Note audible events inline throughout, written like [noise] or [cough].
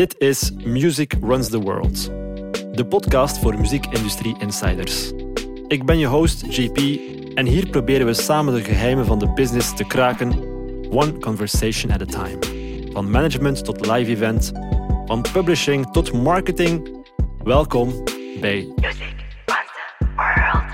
Dit is Music Runs the World, de podcast voor muziekindustrie insiders. Ik ben je host JP en hier proberen we samen de geheimen van de business te kraken, one conversation at a time. Van management tot live event, van publishing tot marketing. Welkom bij Music runs the world.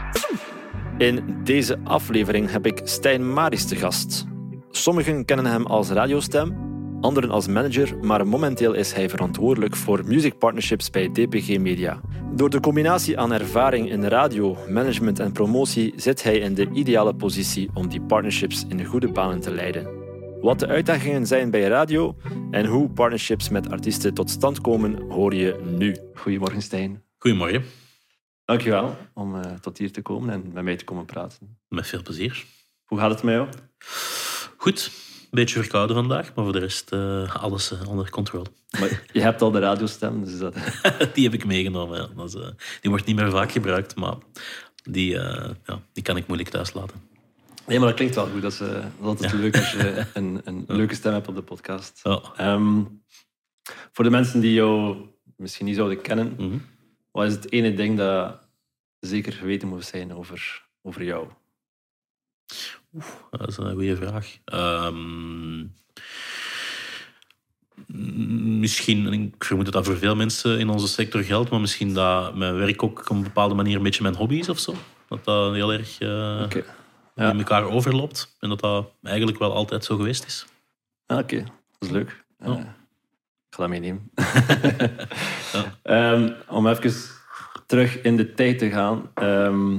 In deze aflevering heb ik Stijn Maris te gast. Sommigen kennen hem als radiostem, anderen als manager, maar momenteel is hij verantwoordelijk voor music partnerships bij DPG Media. Door de combinatie aan ervaring in radio, management en promotie zit hij in de ideale positie om die partnerships in goede banen te leiden. Wat de uitdagingen zijn bij radio en hoe partnerships met artiesten tot stand komen, hoor je nu. Goedemorgen Stijn. Goedemorgen, Dankjewel om eh, tot hier te komen en met mij te komen praten. met veel plezier. Hoe gaat het met jou? Goed, beetje verkouden vandaag, maar voor de rest eh, alles eh, onder controle. Maar je hebt al de radiostem, dus dat... [laughs] die heb ik meegenomen. Ja. Dat is, eh, die wordt niet meer vaak gebruikt, maar die, ja, die kan ik moeilijk thuis laten. Nee, maar dat klinkt wel goed. Dat is, altijd Ja. leuk als je [laughs] een, een leuke stem hebt op de podcast. Ehm, voor de mensen die jou misschien niet zouden kennen, Mhm. wat is het ene ding dat zeker geweten moet zijn over, over jou? Dat is een goede vraag. Ehm, m- misschien, en ik vermoed dat dat voor veel mensen in onze sector geldt, maar misschien dat mijn werk ook op een bepaalde manier een beetje mijn hobby is of zo. Dat dat heel erg eh, Oké. Ja. in elkaar overloopt en dat dat eigenlijk wel altijd zo geweest is. Ah, Oké, dat is leuk. Eh, Ja. ik ga dat meenemen. [laughs] Ehm, om even terug in de tijd te gaan. Ehm,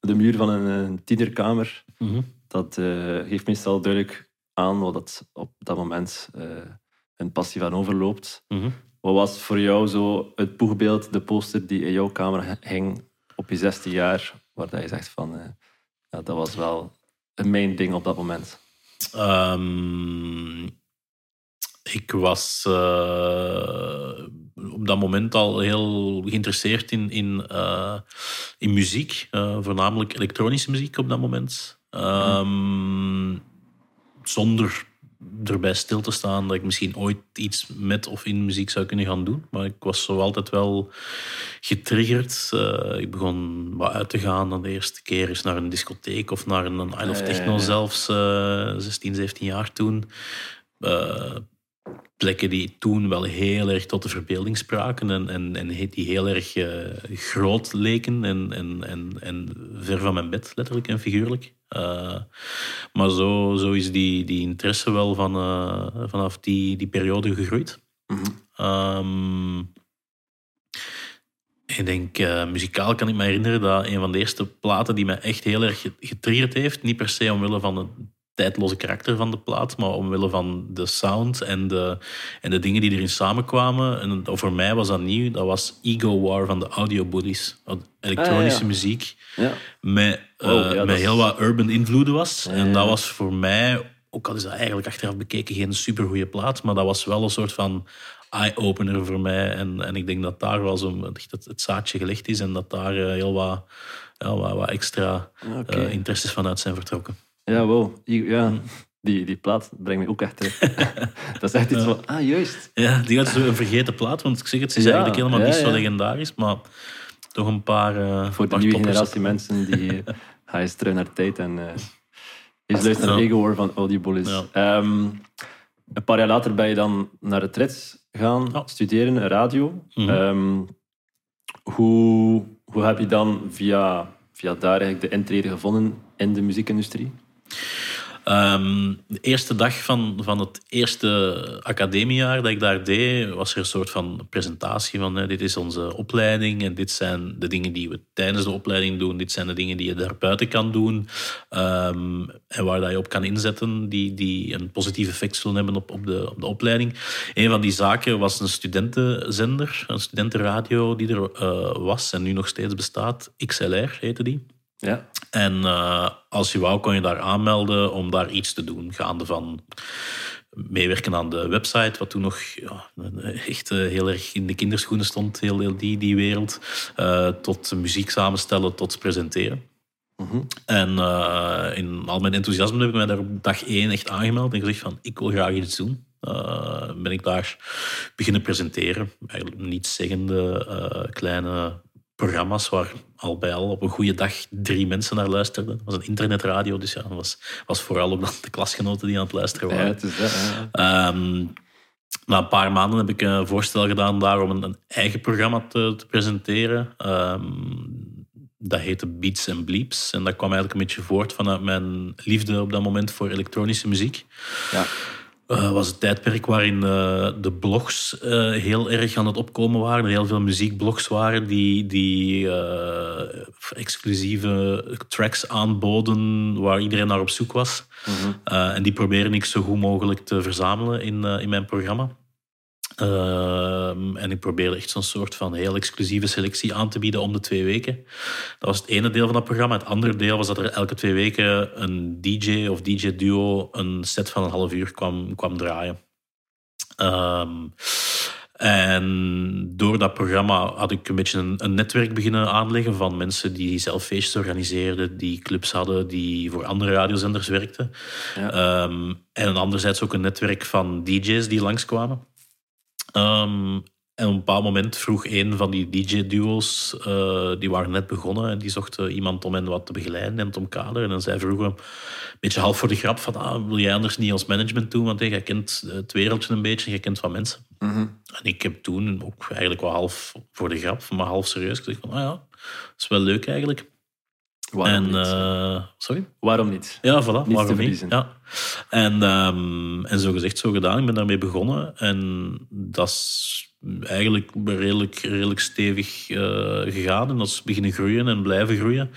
de muur van een, een tienerkamer, Mhm. Dat eh, geeft meestal duidelijk aan wat dat op dat moment eh een passie van overloopt. Mhm. Wat was voor jou zo het boegbeeld, de poster die in jouw kamer hing op je 16 jaar, waar dat je zegt van, eh, ja, dat was wel een main ding op dat moment? Ehm, ik was eh, op dat moment al heel geïnteresseerd in, in, eh, in muziek, eh, voornamelijk elektronische muziek op dat moment. Ehm, Zonder erbij stil te staan dat ik misschien ooit iets met of in muziek zou kunnen gaan doen. Maar ik was zo altijd wel getriggerd. Eh, ik begon wat uit te gaan. Dan de eerste keer eens naar een discotheek of naar een Isle of Ja, ja, Techno ja. zelfs. eh 16, 17 jaar toen. Eh, plekken die toen wel heel erg tot de verbeelding spraken en, en, en die heel erg eh, groot leken en, en, en, en ver van mijn bed, letterlijk en figuurlijk. Eh, maar zo, zo is die, die interesse wel van, eh, vanaf die, die periode gegroeid. Mhm. Ehm, ik denk, muzikaal kan ik me herinneren dat een van de eerste platen die mij echt heel erg getriggerd heeft, niet per se omwille van het tijdloze karakter van de plaat, maar omwille van de sound en de, en de dingen die erin samenkwamen. En voor mij was dat nieuw, dat was Ego War van de Audio Bullies. Elektronische Ah, ja. muziek Ja. met, eh, Oh, ja, met is- heel wat urban invloeden was. En dat was voor mij, ook al is dat eigenlijk achteraf bekeken geen supergoeie plaat, maar dat was wel een soort van eye-opener voor mij. En, en ik denk dat daar wel zo het, het zaadje gelegd is en dat daar eh, heel wat, ja, wat, wat extra Oké. eh, interesses vanuit zijn vertrokken. Ja, wow. I- Ja, die, die plaat brengt me ook echt terug. [laughs] dat is echt iets van, ah, juist. Ja, die had zo een vergeten plaat, want ik zeg het, ze is Ja, eigenlijk helemaal ja, niet zo legendarisch, maar toch een paar... eh, Voor de nieuwe generatie mensen, die [laughs] ga eens terug naar de tijd en eh eens luisteren naar. Ego van Audible is. Ja. Ehm, een paar jaar later ben je dan naar het Rits gaan studeren, radio. Mhm. Ehm, hoe, hoe heb je dan via, via daar eigenlijk de intrede gevonden in de muziekindustrie? Ehm, de eerste dag van, van het eerste academiejaar dat ik daar deed, was er een soort van presentatie van dit is onze opleiding en dit zijn de dingen die we tijdens de opleiding doen, dit zijn de dingen die je daarbuiten kan doen ehm, en waar dat je op kan inzetten die, die een positief effect zullen hebben op, op, de, op de opleiding. Een van die zaken was een studentenzender, een studentenradio die er eh, was en nu nog steeds bestaat, XLR heette die. Ja. En eh, als je wou, kon je daar aanmelden om daar iets te doen. Gaande van meewerken aan de website, wat toen nog ja, echt eh, heel erg in de kinderschoenen stond, heel, heel die, die wereld. eh, tot muziek samenstellen, tot presenteren. Mhm. En in al mijn enthousiasme heb ik mij daar op dag één echt aangemeld en gezegd van, ik wil graag iets doen. ben ik daar beginnen presenteren. Eigenlijk niet zeggende kleine programma's waar al bij al op een goede dag drie mensen naar luisterden. Het was een internetradio, dus ja, dat was, was vooral ook dan de klasgenoten die aan het luisteren Ja, waren. het is dat. ja. Ehm, na een paar maanden heb ik een voorstel gedaan daar om een, een eigen programma te, te presenteren. Ehm, dat heette Beats and Bleeps. En dat kwam eigenlijk een beetje voort vanuit mijn liefde op dat moment voor elektronische muziek. Ja. Het was een tijdperk waarin eh, de blogs eh, heel erg aan het opkomen waren. Er heel veel muziekblogs waren die, die exclusieve tracks aanboden waar iedereen naar op zoek was. Eh, en die probeerde ik zo goed mogelijk te verzamelen in, in mijn programma. Ehm, en ik probeerde echt zo'n soort van heel exclusieve selectie aan te bieden om de twee weken. Dat was het ene deel van dat programma. Het andere deel was dat er elke twee weken een DJ of DJ-duo een set van een half uur kwam, kwam draaien. Ehm, en door dat programma had ik een beetje een, een netwerk beginnen aanleggen van mensen die zelf feestjes organiseerden, die clubs hadden, die voor andere radiozenders werkten. Ja. Ehm, en anderzijds ook een netwerk van DJ's die langskwamen. Ehm, en op een bepaald moment vroeg een van die DJ-duo's, eh, die waren net begonnen en die zochten iemand om hen wat te begeleiden en te omkaderen. En zij vroegen een beetje half voor de grap van, ah, wil jij anders niet als management doen, want hey, jij kent het wereldje een beetje jij kent wat mensen. Mhm. En ik heb toen ook eigenlijk wel half voor de grap, maar half serieus gezegd van, ah ja, dat is wel leuk eigenlijk. Waarom en, niet? eh, sorry? Waarom niet? Ja, voilà. te waarom niet? Ja. En, ehm, en zo gezegd, zo gedaan. Ik ben daarmee begonnen. En dat is eigenlijk redelijk, redelijk stevig eh, gegaan. En dat is beginnen groeien en blijven groeien.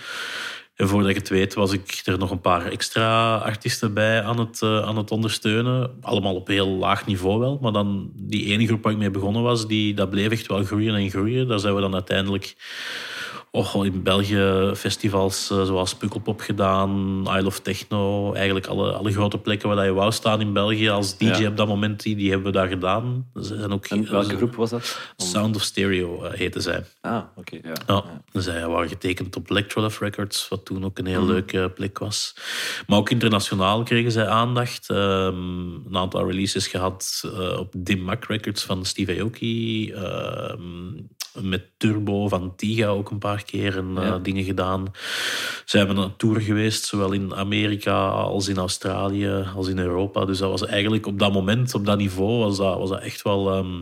En voordat ik het weet, was ik er nog een paar extra artiesten bij aan het, eh, aan het ondersteunen. Allemaal op heel laag niveau wel. Maar dan die ene groep waar ik mee begonnen was, die, dat bleef echt wel groeien en groeien. Daar zijn we dan uiteindelijk oh, in België festivals eh, zoals Pukkelpop gedaan, Isle of Techno. Eigenlijk alle, alle grote plekken waar je wou staan in België als DJ Ja. op dat moment, die, die hebben we daar gedaan. Ze zijn ook, En welke groep was dat? Sound of Stereo eh, heette zij. Ah, oké. ja. Ja, zij waren getekend op Electrolove Records, wat toen ook een heel Mhm. leuke plek was. Maar ook internationaal kregen zij aandacht. Ehm, een aantal releases gehad eh, op Dim Mak Records van Steve Aoki. ehm, met Turbo van Tiga ook een paar keer eh, dingen gedaan. Ze hebben een tour geweest, zowel in Amerika als in Australië, als in Europa. Dus dat was eigenlijk op dat moment, op dat niveau, was dat, was dat echt wel, ehm,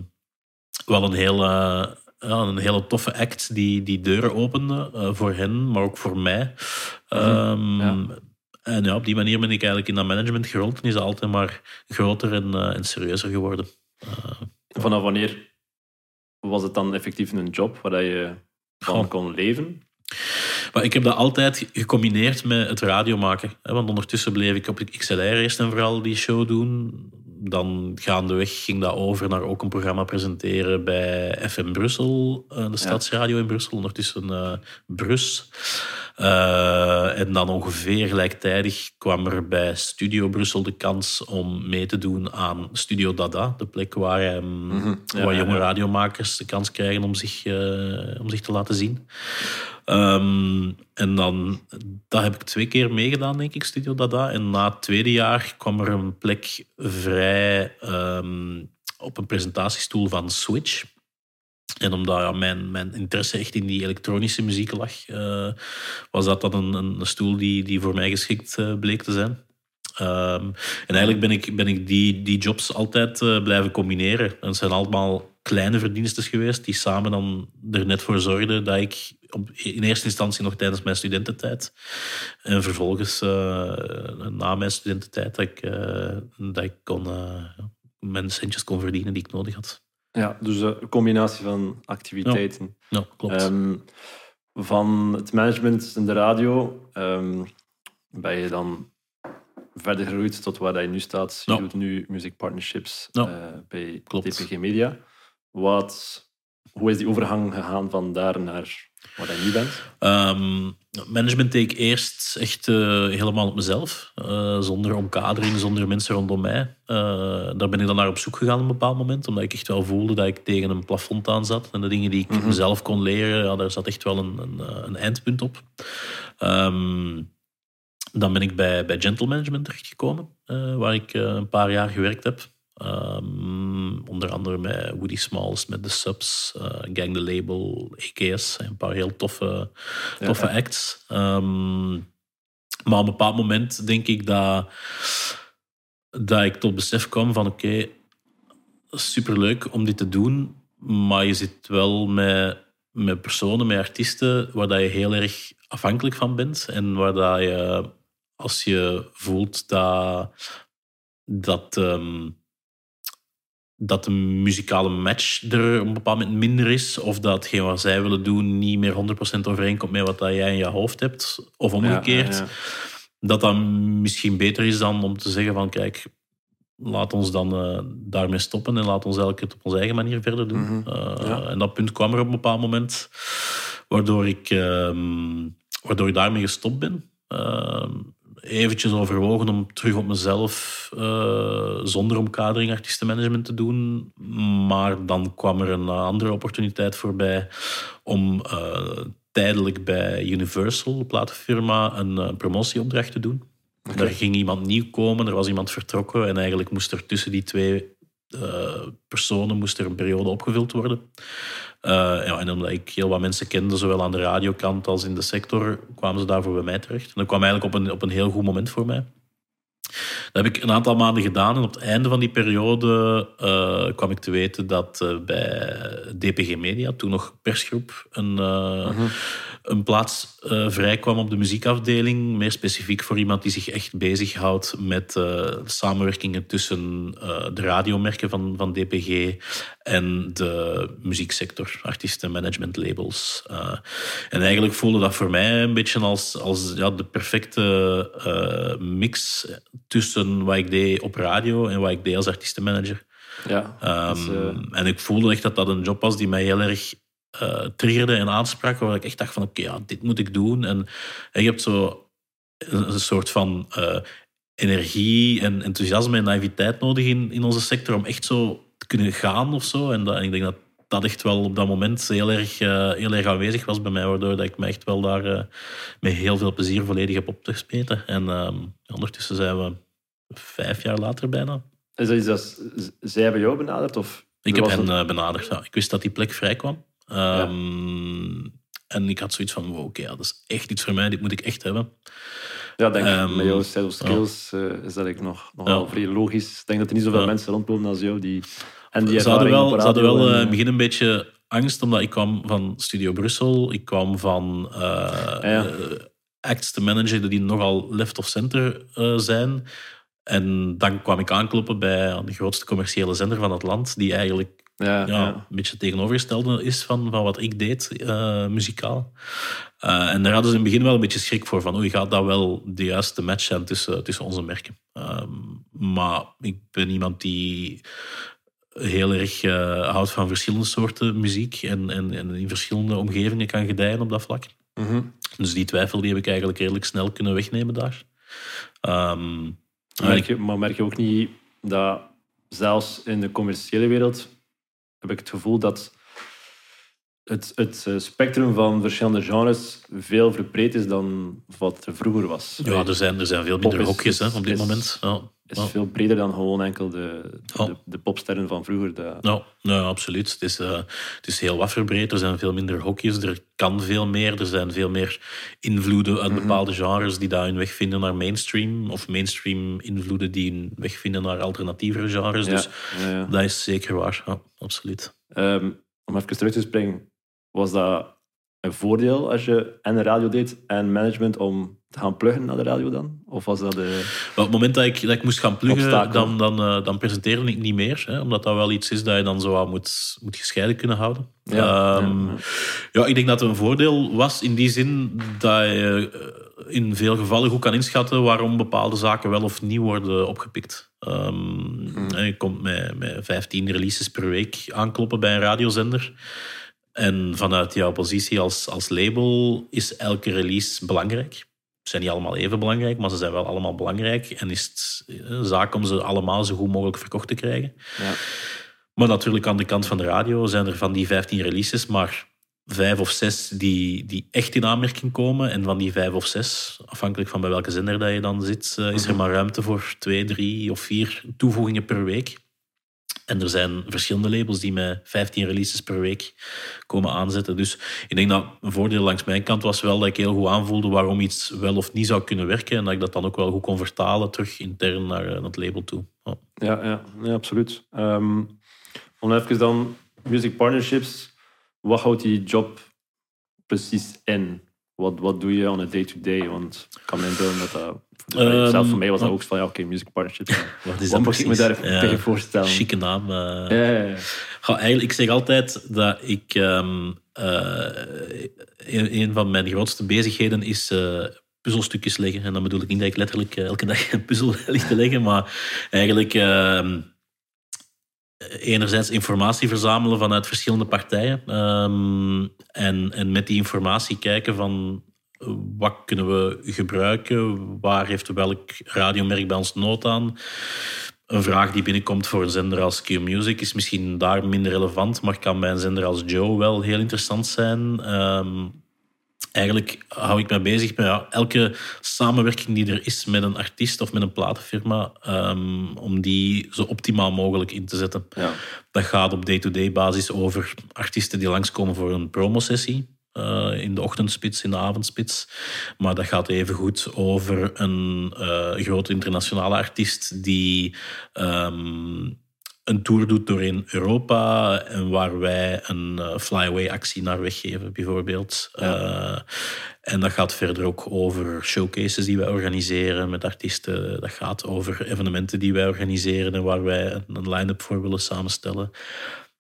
wel een hele ja, een hele toffe act die, die deuren opende eh, voor hen, maar ook voor mij. Ehm, Ja. En ja, op die manier ben ik eigenlijk in dat management gerold en is dat altijd maar groter en, eh, en serieuzer geworden. Vanaf wanneer was het dan effectief een job waar dat je van kon leven? Maar ik heb dat altijd gecombineerd met het radio maken. Want ondertussen bleef ik op XLR eerst en vooral die show doen. Dan gaandeweg ging dat over naar ook een programma presenteren bij FM Brussel, eh, de stadsradio in Brussel, ondertussen eh Brus. Eh, en dan ongeveer gelijktijdig kwam er bij Studio Brussel de kans om mee te doen aan Studio Dada, de plek waar, Ja, waar ja, jonge ja. radiomakers de kans krijgen om zich, eh, om zich te laten zien. Ehm, en dan, dat heb ik twee keer meegedaan, denk ik, Studio Dada. En na het tweede jaar kwam er een plek vrij ehm, op een presentatiestoel van Switch. En omdat ja, mijn, interesse echt in die elektronische muziek lag, eh, was dat dan een, een stoel die, die voor mij geschikt eh, bleek te zijn. Ehm, en eigenlijk ben ik, ben ik die, die jobs altijd eh, blijven combineren. En het zijn allemaal kleine verdienstes geweest die samen dan er net voor zorgden dat ik op, in eerste instantie nog tijdens mijn studententijd en vervolgens na mijn studententijd dat ik, dat ik kon, mijn centjes kon verdienen die ik nodig had. Ja, dus eh, een combinatie van activiteiten. Ja, klopt. Ehm, van het management en de radio ehm, ben je dan verder gegroeid tot waar je nu staat. Je Ja. doet nu muziekpartnerships Ja. eh, bij Klopt. TPG Media. Wat, hoe is die overgang gegaan van daar naar waar je nu bent? Ehm, management deed ik eerst echt eh, helemaal op mezelf. eh, zonder omkadering, zonder mensen rondom mij. Eh, daar ben ik dan naar op zoek gegaan op een bepaald moment. Omdat ik echt wel voelde dat ik tegen een plafond aan zat. En de dingen die ik mezelf kon leren, ja, daar zat echt wel een, een, een eindpunt op. Ehm, dan ben ik bij, bij Gentle Management terechtgekomen. waar ik een paar jaar gewerkt heb. Ehm, onder andere met Woody Smalls, met The Subs, eh, Gang the Label, AKS. Een paar heel toffe, toffe acts. Ehm, maar op een bepaald moment denk ik dat, dat ik tot besef kwam van oké, superleuk om dit te doen, maar je zit wel met, met personen, met artiesten, waar dat je heel erg afhankelijk van bent. En waar dat je, als je voelt dat, dat, ehm, dat de muzikale match er op een bepaald moment minder is, of dat hetgeen wat zij willen doen niet meer 100% overeenkomt met wat dat jij in je hoofd hebt, of omgekeerd, Ja, ja, dat dat misschien beter is dan om te zeggen van kijk, laat ons dan eh, daarmee stoppen en laat ons elk het op onze eigen manier verder doen. Mhm. Eh. En dat punt kwam er op een bepaald moment, waardoor ik, ehm, waardoor ik daarmee gestopt ben. Eventjes overwogen om terug op mezelf eh, zonder omkadering artiestenmanagement te doen. Maar dan kwam er een andere opportuniteit voorbij om eh, tijdelijk bij Universal, de platenfirma, een eh, promotieopdracht te doen. Er ging iemand nieuw komen, er was iemand vertrokken en eigenlijk moest er tussen die twee eh, personen moest er een periode opgevuld worden. Eh, ja, en omdat ik heel wat mensen kende, zowel aan de radiokant als in de sector, kwamen ze daarvoor bij mij terecht. En dat kwam eigenlijk op een, op een heel goed moment voor mij. Dat heb ik een aantal maanden gedaan en op het einde van die periode eh, kwam ik te weten dat eh, bij DPG Media, toen nog persgroep, een, eh, een plaats vrijkwam op de muziekafdeling. Meer specifiek voor iemand die zich echt bezighoudt met samenwerkingen tussen de radiomerken van, van DPG en de muzieksector, artiesten, management, labels. En eigenlijk voelde dat voor mij een beetje als, als ja, de perfecte mix tussen wat ik deed op radio en wat ik deed als artiestenmanager. Ja, Ehm, eh, En ik voelde echt dat dat een job was die mij heel erg eh, triggerde en aansprak. Waar ik echt dacht van, oké, ja, dit moet ik doen. En, en je hebt zo een, een soort van eh, energie en enthousiasme en naïviteit nodig in, in onze sector om echt zo te kunnen gaan of zo. En, dat, en ik denk dat dat echt wel op dat moment heel erg, eh, heel erg aanwezig was bij mij, waardoor dat ik me echt wel daar eh, met heel veel plezier volledig heb opgesmeten. En ehm, ondertussen zijn we vijf jaar later bijna. is dat iets dat zij hebben jou benaderd? Of Ik heb hen eh, benaderd. Ja. Ik wist dat die plek vrij kwam. Ehm, En ik had zoiets van, wow, oké, ja, dat is echt iets voor mij. Dit moet ik echt hebben. Ja, denk Ehm, met jouw set of skills eh, is dat ik nog, nog wel vrij logisch. Ik denk dat er niet zoveel mensen rondlopen als jou die... En die Ze hadden wel, ze hadden wel eh, in het eh, begin een beetje angst, omdat ik kwam van Studio Brussel. Ik kwam van eh, eh, acts te managen die nogal left of center eh, zijn. En dan kwam ik aankloppen bij de grootste commerciële zender van het land, die eigenlijk ja, een beetje het tegenovergestelde is van, van wat ik deed, eh, muzikaal. Eh, en daar hadden ze in het begin wel een beetje schrik voor, van oei, gaat dat wel de juiste match zijn tussen, tussen onze merken? Ehm, maar ik ben iemand die heel erg eh, houdt van verschillende soorten muziek en, en, en in verschillende omgevingen kan gedijen op dat vlak. Mhm. Dus die twijfel die heb ik eigenlijk redelijk snel kunnen wegnemen daar. Ehm, merk je, maar merk je ook niet dat zelfs in de commerciële wereld heb ik het gevoel dat het, het eh, spectrum van verschillende genres veel verbreed is dan wat er vroeger was. ja, er zijn, er zijn veel minder hokjes hè, op dit is- moment. Ja, is ja. veel breder dan gewoon enkel de, Ja. de, de popsterren van vroeger. De, nou, absoluut. Het is, eh, het is heel wat verbreed. Er zijn veel minder hokjes. Er kan veel meer. Er zijn veel meer invloeden uit bepaalde genres die daar hun weg vinden naar mainstream. Of mainstream invloeden die hun weg vinden naar alternatievere genres. Ja, Dus ja, ja. dat is zeker waar. Ja, absoluut. Ehm, om even terug te springen, was dat een voordeel als je en de radio deed en management om gaan pluggen naar de radio dan? Of was dat de... Maar op het moment dat ik, dat ik moest gaan pluggen, Obstakel. dan, dan, eh, dan presenteerde ik niet meer. Hè, omdat dat wel iets is dat je dan zo moet, moet gescheiden kunnen houden. Ja, Ehm, ja, ja, ik denk dat het een voordeel was in die zin dat je eh, in veel gevallen goed kan inschatten waarom bepaalde zaken wel of niet worden opgepikt. Ehm, hè, Je komt met, met 15 releases per week aankloppen bij een radiozender. En vanuit jouw positie als, als label is elke release belangrijk. Zijn niet allemaal even belangrijk, maar ze zijn wel allemaal belangrijk. En is het eh, een zaak om ze allemaal zo goed mogelijk verkocht te krijgen. Ja. Maar natuurlijk aan de kant van de radio zijn er van die 15 releases maar vijf of zes die, die echt in aanmerking komen. En van die vijf of zes, afhankelijk van bij welke zender dat je dan zit, eh, is er maar ruimte voor twee, drie of vier toevoegingen per week. En er zijn verschillende labels die met 15 releases per week komen aanzetten. Dus ik denk dat een voordeel langs mijn kant was wel dat ik heel goed aanvoelde waarom iets wel of niet zou kunnen werken. En dat ik dat dan ook wel goed kon vertalen terug intern naar, eh, het label toe. Ja. Ja, absoluut. Om even dan, music partnerships, wat houdt die job precies in? Wat, wat doe je on a day-to-day? Want ik kan me inbeelden dat dat... Ehm, zelf voor mij was dat ook van, ja, oké, music partnerships. [laughs] Wat is dat moet ik me daar even tegen voorstellen? Chique naam. eh. Ja, eigenlijk, ik zeg altijd dat ik... ehm, eh, een, een van mijn grootste bezigheden is eh, puzzelstukjes leggen. En dan bedoel ik niet dat ik letterlijk elke dag een puzzel [laughs] lig te leggen, maar eigenlijk... ehm, enerzijds informatie verzamelen vanuit verschillende partijen. ehm, en, en met die informatie kijken van eh, wat kunnen we gebruiken, waar heeft welk radiomerk bij ons nood aan. Een vraag die binnenkomt voor een zender als Q-Music is misschien daar minder relevant, maar kan bij een zender als Joe wel heel interessant zijn. Ehm, eigenlijk hou ik me bezig met ja, elke samenwerking die er is met een artiest of met een platenfirma, ehm, om die zo optimaal mogelijk in te zetten. Ja. Dat gaat op day-to-day basis over artiesten die langskomen voor een promosessie. eh, in de ochtendspits, in de avondspits. Maar dat gaat even goed over een eh, grote internationale artiest die ehm, een tour doet door in Europa en waar wij een eh, flyaway-actie naar weggeven, bijvoorbeeld. Eh, en dat gaat verder ook over showcases die wij organiseren met artiesten. Dat gaat over evenementen die wij organiseren en waar wij een line-up voor willen samenstellen.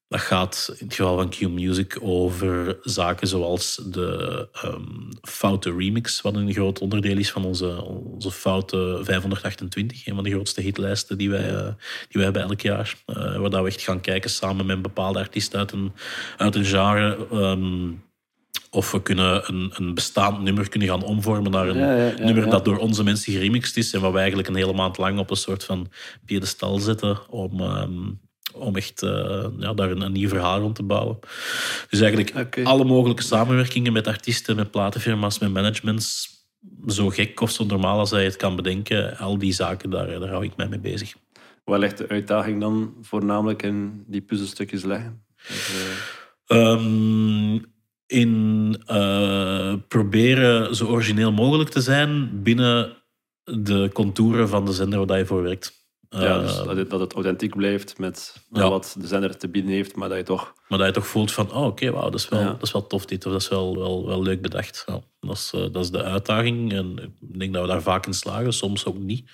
Dat gaat in het geval van Q Music over zaken zoals de ehm, Foute Remix, wat een groot onderdeel is van onze, onze Foute 528, een van de grootste hitlijsten die wij, eh, die wij hebben elk jaar. Eh, waar dat we echt gaan kijken samen met een bepaalde artiest uit een, uit een genre. ehm, of we kunnen een, een bestaand nummer kunnen gaan omvormen naar een Ja, ja, ja, nummer dat door onze mensen geremixed is. En wat wij eigenlijk een hele maand lang op een soort van piedestal zetten om, ehm, om echt eh, ja, daar een, een nieuw verhaal rond te bouwen. Dus eigenlijk alle mogelijke samenwerkingen met artiesten, met platenfirma's, met managements. Zo gek of zo normaal als hij het kan bedenken. Al die zaken, daar, daar hou ik mij mee bezig. Waar ligt de uitdaging dan voornamelijk in die puzzelstukjes leggen? Dus, eh, Ehm, in eh, proberen zo origineel mogelijk te zijn binnen de contouren van de zender waar je voor werkt. Ja, dus dat, het, dat het authentiek blijft met Ja. wat de zender te bieden heeft, maar dat je toch... Maar dat je toch voelt van, oh, oké, wauw, dat, is wel, Ja. dat is wel tof dit, of dat is wel, wel, wel leuk bedacht. Ja, dat, is, eh, dat is de uitdaging en ik denk dat we daar vaak in slagen, soms ook niet.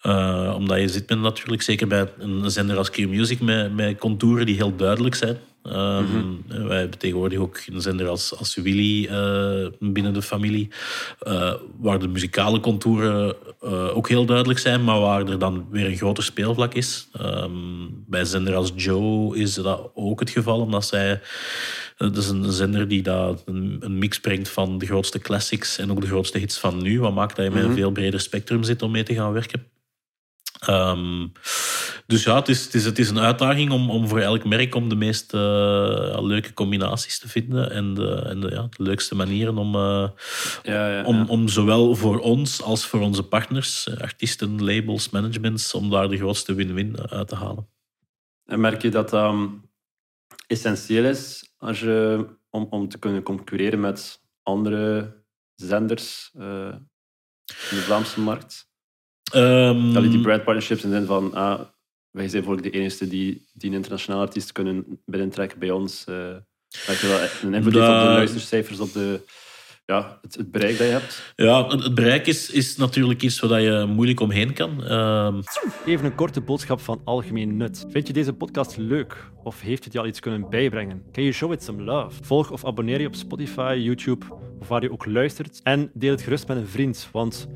Eh, omdat je zit met natuurlijk, zeker bij een zender als Q-Music, met, met contouren die heel duidelijk zijn. Ehm, Wij hebben tegenwoordig ook een zender als, als Willy eh, binnen de familie, eh, waar de muzikale contouren eh, ook heel duidelijk zijn, maar waar er dan weer een groter speelvlak is. Ehm, bij een zender als Joe is dat ook het geval, omdat zij... Dat is een zender die dat een, een mix brengt van de grootste classics en ook de grootste hits van nu. Wat maakt dat je met een veel breder spectrum zit om mee te gaan werken. Ehm, dus ja, het is, het is, het is een uitdaging om, om voor elk merk om de meest eh, leuke combinaties te vinden en de, en de, ja, de leukste manieren om, eh, Ja, ja, om, om zowel voor ons als voor onze partners, eh, artiesten, labels, managements, om daar de grootste win-win uit te halen. En merk je dat dat um, essentieel is als je, om, om te kunnen concurreren met andere zenders in de Vlaamse markt? Ehm, Dat die brand partnerships in de zin van, ah, wij zijn volgens de enige die, die een internationaal artiest kunnen binnentrekken bij ons. eh dat je dat een invloed heeft op de Dat- luistercijfers, op de, ja, het, het bereik dat je hebt. Ja, het het bereik is, is natuurlijk iets waar je moeilijk omheen kan. Ehm, Even een korte boodschap van algemeen nut. Vind je deze podcast leuk? Of heeft het je al iets kunnen bijbrengen? Can you show it some love? Volg of abonneer je op Spotify, YouTube of waar je ook luistert. En deel het gerust met een vriend, want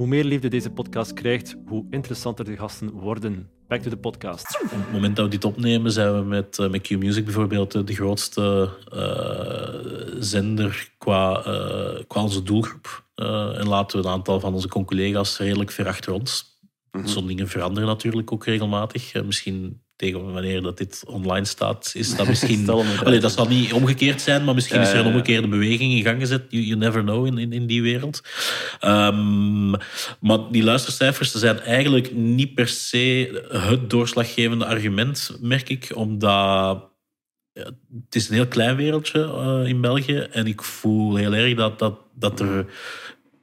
hoe meer liefde deze podcast krijgt, hoe interessanter de gasten worden. Back to the podcast. op het moment dat we dit opnemen, zijn we met, eh, met Q-Music bijvoorbeeld eh, de grootste eh, zender qua, eh, qua onze doelgroep. Eh, en laten we een aantal van onze collega's redelijk ver achter ons. Zo'n dingen veranderen natuurlijk ook regelmatig. Misschien tegen wanneer dat dit online staat, is dat [laughs] misschien... Allee, dat zal niet omgekeerd zijn, maar misschien is er een omgekeerde beweging in gang gezet. You, you never know in, in, in die wereld. Ehm, maar die luistercijfers zijn eigenlijk niet per se het doorslaggevende argument, merk ik, omdat ja, het is een heel klein wereldje eh, in België. En ik voel heel erg dat, dat, dat er.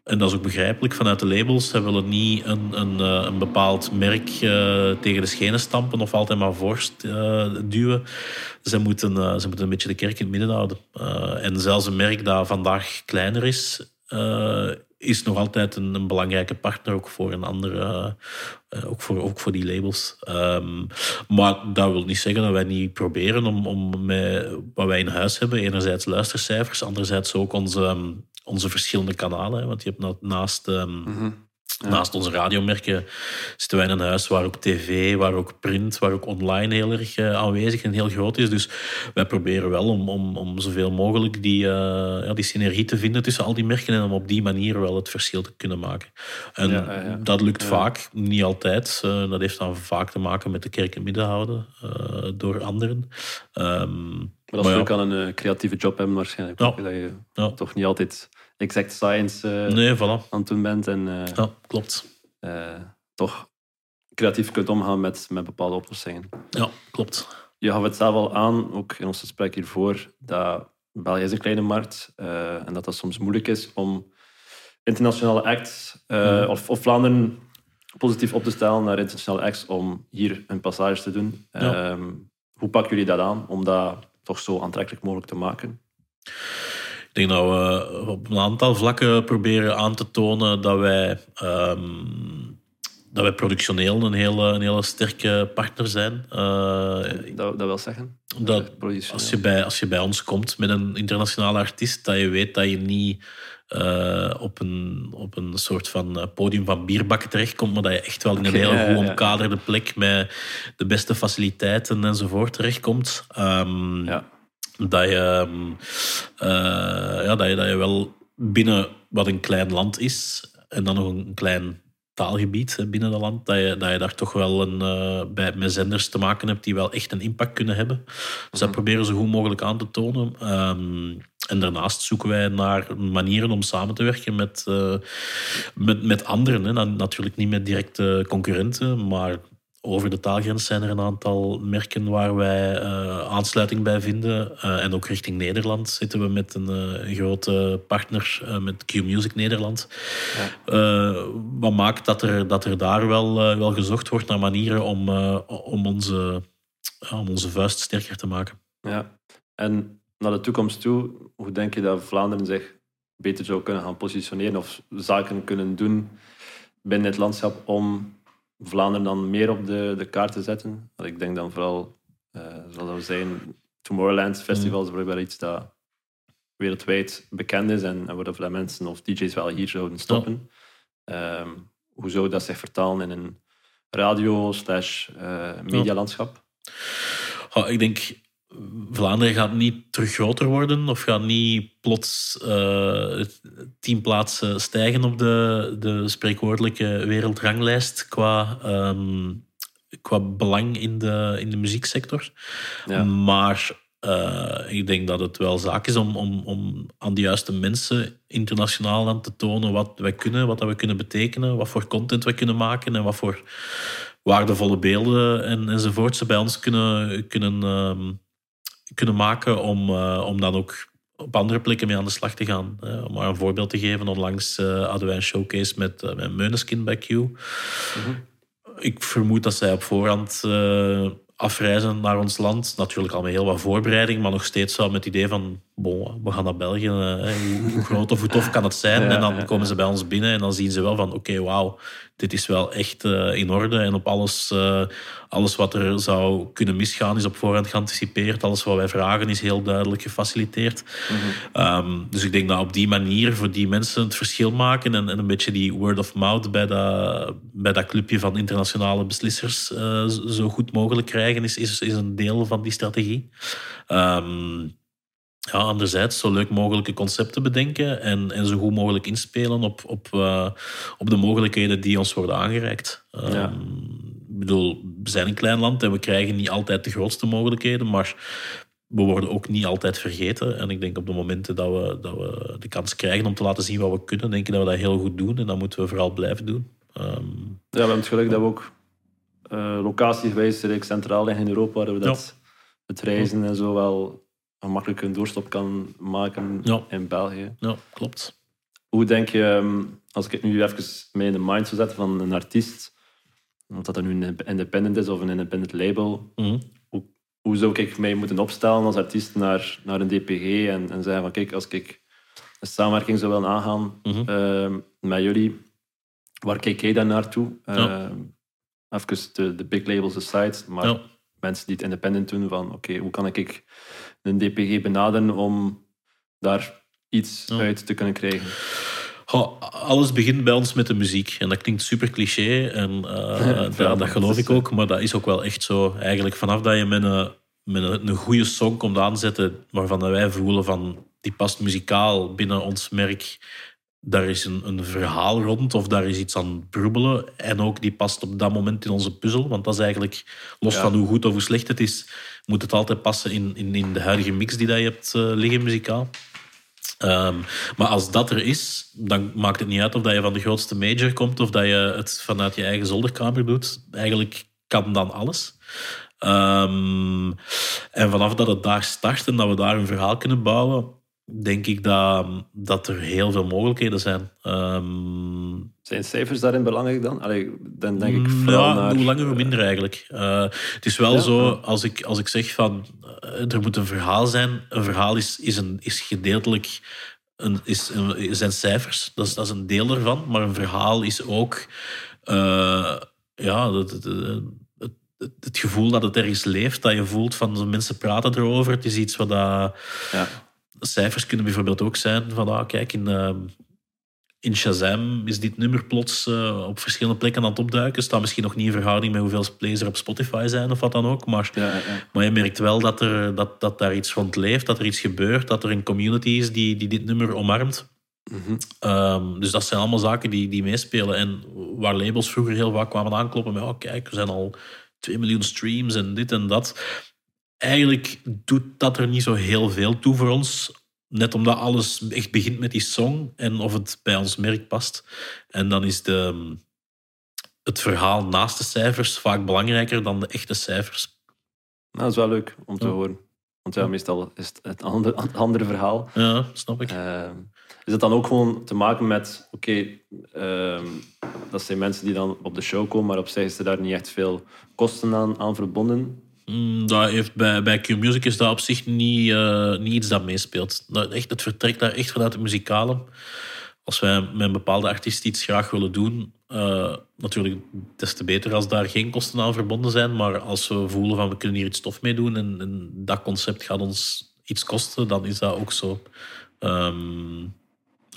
En dat is ook begrijpelijk vanuit de labels. Zij willen niet een, een, eh, een bepaald merk eh, tegen de schenen stampen of altijd maar vorst eh, duwen. Ze moeten, ze moeten een beetje de kerk in het midden houden. En zelfs een merk dat vandaag kleiner is, is nog altijd een, een belangrijke partner ook voor een andere, ook, voor, ook voor die labels. Ehm, maar dat wil niet zeggen dat wij niet proberen om, om met wat wij in huis hebben, enerzijds luistercijfers, anderzijds ook onze, onze verschillende kanalen. Want je hebt na- naast, ehm, naast onze radiomerken zitten wij in een huis waar ook tv, waar ook print, waar ook online heel erg eh, aanwezig en heel groot is. Dus wij proberen wel om, om, om zoveel mogelijk die, eh, ja, die synergie te vinden tussen al die merken en om op die manier wel het verschil te kunnen maken. En Ja, dat lukt vaak, niet altijd. Eh, dat heeft dan vaak te maken met de kerk in midden houden door anderen. Ehm, Maar dat is ja. ook aan een creatieve job hebben waarschijnlijk. Dat je toch niet altijd exact science eh, Nee, voilà. aan het doen bent. En eh, Ja, klopt. eh, toch creatief kunt omgaan met, met bepaalde oplossingen. Ja, klopt. Je gaf het zelf al aan, ook in ons gesprek hiervoor, dat België is een kleine markt en dat dat soms moeilijk is om internationale acts of, of Vlaanderen positief op te stellen naar internationale acts om hier hun passage te doen. Ja. Ehm, hoe pakken jullie dat aan om dat toch zo aantrekkelijk mogelijk te maken? Ik denk dat we op een aantal vlakken proberen aan te tonen dat wij, ehm, dat wij productioneel een hele, een hele sterke partner zijn. Eh, Dat, dat wil zeggen? dat als je, bij, als je bij ons komt met een internationale artiest, dat je weet dat je niet eh, op, een, op een soort van eh, podium van bierbakken terechtkomt, maar dat je echt wel in een Oké, hele goed omkaderde plek met de beste faciliteiten enzovoort terechtkomt. Ja. Dat, je, ehm, eh, ja, dat, je, dat je wel binnen wat een klein land is, en dan nog een klein taalgebied binnen dat land, dat je, dat je daar toch wel een, eh, bij, met zenders te maken hebt die wel echt een impact kunnen hebben. Dus dat proberen we zo goed mogelijk aan te tonen. Ehm, en daarnaast zoeken wij naar manieren om samen te werken met, eh, met, met anderen. Hè. Dan natuurlijk niet met directe concurrenten, maar over de taalgrens zijn er een aantal merken waar wij eh, aansluiting bij vinden. Eh, en ook richting Nederland zitten we met een, eh, een grote partner, met Q-Music Nederland. Eh, wat maakt dat er, dat er daar wel, wel gezocht wordt naar manieren om, om, onze, ja, om onze vuist sterker te maken. Ja. En naar de toekomst toe, hoe denk je dat Vlaanderen zich beter zou kunnen gaan positioneren of zaken kunnen doen binnen het landschap om Vlaanderen dan meer op de, de kaart te zetten? Want ik denk dan vooral, eh zoals we zijn, Tomorrowland Festival is blijkbaar iets dat wereldwijd bekend is en, en mensen of DJ's wel hier zouden stoppen. Ehm, hoe zou dat zich vertalen in een radio slash eh, medialandschap? Ja, ik denk, Vlaanderen gaat niet terug groter worden of gaat niet plots eh, tien plaatsen stijgen op de, de spreekwoordelijke wereldranglijst qua, ehm, qua belang in de, in de muzieksector. Ja. Maar eh, ik denk dat het wel zaak is om, om, om aan de juiste mensen internationaal aan te tonen wat wij kunnen, wat dat we kunnen betekenen, wat voor content we kunnen maken en wat voor waardevolle beelden en, enzovoort ze bij ons kunnen, kunnen, ehm, kunnen maken om, eh, om dan ook op andere plekken mee aan de slag te gaan. Eh, om maar een voorbeeld te geven, onlangs eh, hadden wij een showcase met, uh, met Meuneskin bij Q. Ik vermoed dat zij op voorhand afreizen naar ons land. Natuurlijk al met heel wat voorbereiding, maar nog steeds wel met het idee van bon, we gaan naar België. eh, hoe, groot of hoe tof kan het zijn? [laughs] Ja, en dan komen ze bij ons binnen en dan zien ze wel van oké, wauw, dit is wel echt eh, in orde. En op alles, eh, alles wat er zou kunnen misgaan is op voorhand geanticipeerd. Alles wat wij vragen is heel duidelijk gefaciliteerd. Ehm, dus ik denk dat op die manier voor die mensen het verschil maken en, en een beetje die word of mouth bij dat, bij dat clubje van internationale beslissers eh, zo goed mogelijk krijgen, is, is, is een deel van die strategie. Ehm, ja, anderzijds zo leuk mogelijke concepten bedenken en, en zo goed mogelijk inspelen op, op, eh, op de mogelijkheden die ons worden aangereikt. Ehm, Ja. Ik bedoel, we zijn een klein land en we krijgen niet altijd de grootste mogelijkheden, maar we worden ook niet altijd vergeten. En ik denk op de momenten dat we, dat we de kans krijgen om te laten zien wat we kunnen, denk ik dat we dat heel goed doen. En dat moeten we vooral blijven doen. Ehm, Ja, we hebben het geluk dat we ook eh locatiegewijs redelijk centraal liggen in Europa, waar we dat, het reizen en zo wel een makkelijke doorstop kan maken Ja. in België. ja, klopt. Hoe denk je, ehm, als ik het nu even mee in de mind zou zetten van een artiest, of dat nu een independent is of een independent label, Mhm. hoe zou ik mij moeten opstellen als artiest naar, naar een DPG en, en zeggen van kijk, als ik een samenwerking zou willen aangaan Mhm. ehm, met jullie, waar kijk jij dan naartoe? Ja. Ehm, even de, de big labels aside, maar Ja. mensen die het independent doen van oké, hoe kan ik een DPG benaderen om daar iets Ja. uit te kunnen krijgen? Goh, alles begint bij ons met de muziek. En dat klinkt super cliché. En eh, [laughs] dat, geloof ik ook. Maar dat is ook wel echt zo. Eigenlijk vanaf dat je met een, met een, een goede song komt aanzetten. waarvan dat wij voelen van. die past muzikaal binnen ons merk. Daar is een, een verhaal rond. of daar is iets aan broebelen. En ook die past op dat moment in onze puzzel. Want dat is eigenlijk. los Ja. van hoe goed of hoe slecht het is. moet het altijd passen in, in, in de huidige mix die dat je hebt eh, liggen muzikaal. Ehm, maar als dat er is, dan maakt het niet uit of dat je van de grootste major komt of dat je het vanuit je eigen zolderkamer doet. Eigenlijk kan dan alles. Ehm, en vanaf dat het daar start en dat we daar een verhaal kunnen bouwen, denk ik dat, dat er heel veel mogelijkheden zijn. Ehm, Zijn cijfers daarin belangrijk dan? Allee, dan denk ik vooral ja, naar... hoe langer hoe minder eigenlijk. Eh, het is wel Ja? zo, als ik, als ik zeg van eh, er moet een verhaal zijn. Een verhaal is, is, een, is gedeeltelijk een, is, een, zijn cijfers. Dat is, dat is een deel ervan. Maar een verhaal is ook eh, ja, het, het, het, het, het gevoel dat het ergens leeft. Dat je voelt van de mensen praten erover. Het is iets wat dat, Ja. Cijfers kunnen bijvoorbeeld ook zijn van ah, kijk, in, eh, in Shazam is dit nummer plots eh, op verschillende plekken aan het opduiken. Staat misschien nog niet in verhouding met hoeveel plays er op Spotify zijn of wat dan ook. Maar, Ja, ja, ja. maar je merkt wel dat, er, dat, dat daar iets rond leeft, dat er iets gebeurt, dat er een community is die, die dit nummer omarmt. Mhm. Ehm, dus dat zijn allemaal zaken die, die meespelen. En waar labels vroeger heel vaak kwamen aankloppen met oh, kijk, er zijn al 2 miljoen streams en dit en dat. Eigenlijk doet dat er niet zo heel veel toe voor ons. Net omdat alles echt begint met die song en of het bij ons merk past. En dan is de, het verhaal naast de cijfers vaak belangrijker dan de echte cijfers. Nou, dat is wel leuk om te Ja. horen. Want ja, meestal is het het andere, [laughs] het andere verhaal. Ja, snap ik. Ehm, is het dan ook gewoon te maken met, oké, ehm, dat zijn mensen die dan op de show komen, maar op zich is er daar niet echt veel kosten aan, aan verbonden. Mm, Dat heeft bij, bij Q-Music is dat op zich niet, eh, niet iets dat meespeelt. Dat echt, het vertrekt daar echt vanuit het muzikale. Als wij met een bepaalde artiest iets graag willen doen, eh, natuurlijk des te beter als daar geen kosten aan verbonden zijn. Maar als we voelen van we kunnen hier iets tof mee doen en, en dat concept gaat ons iets kosten, dan is dat ook zo. Ehm,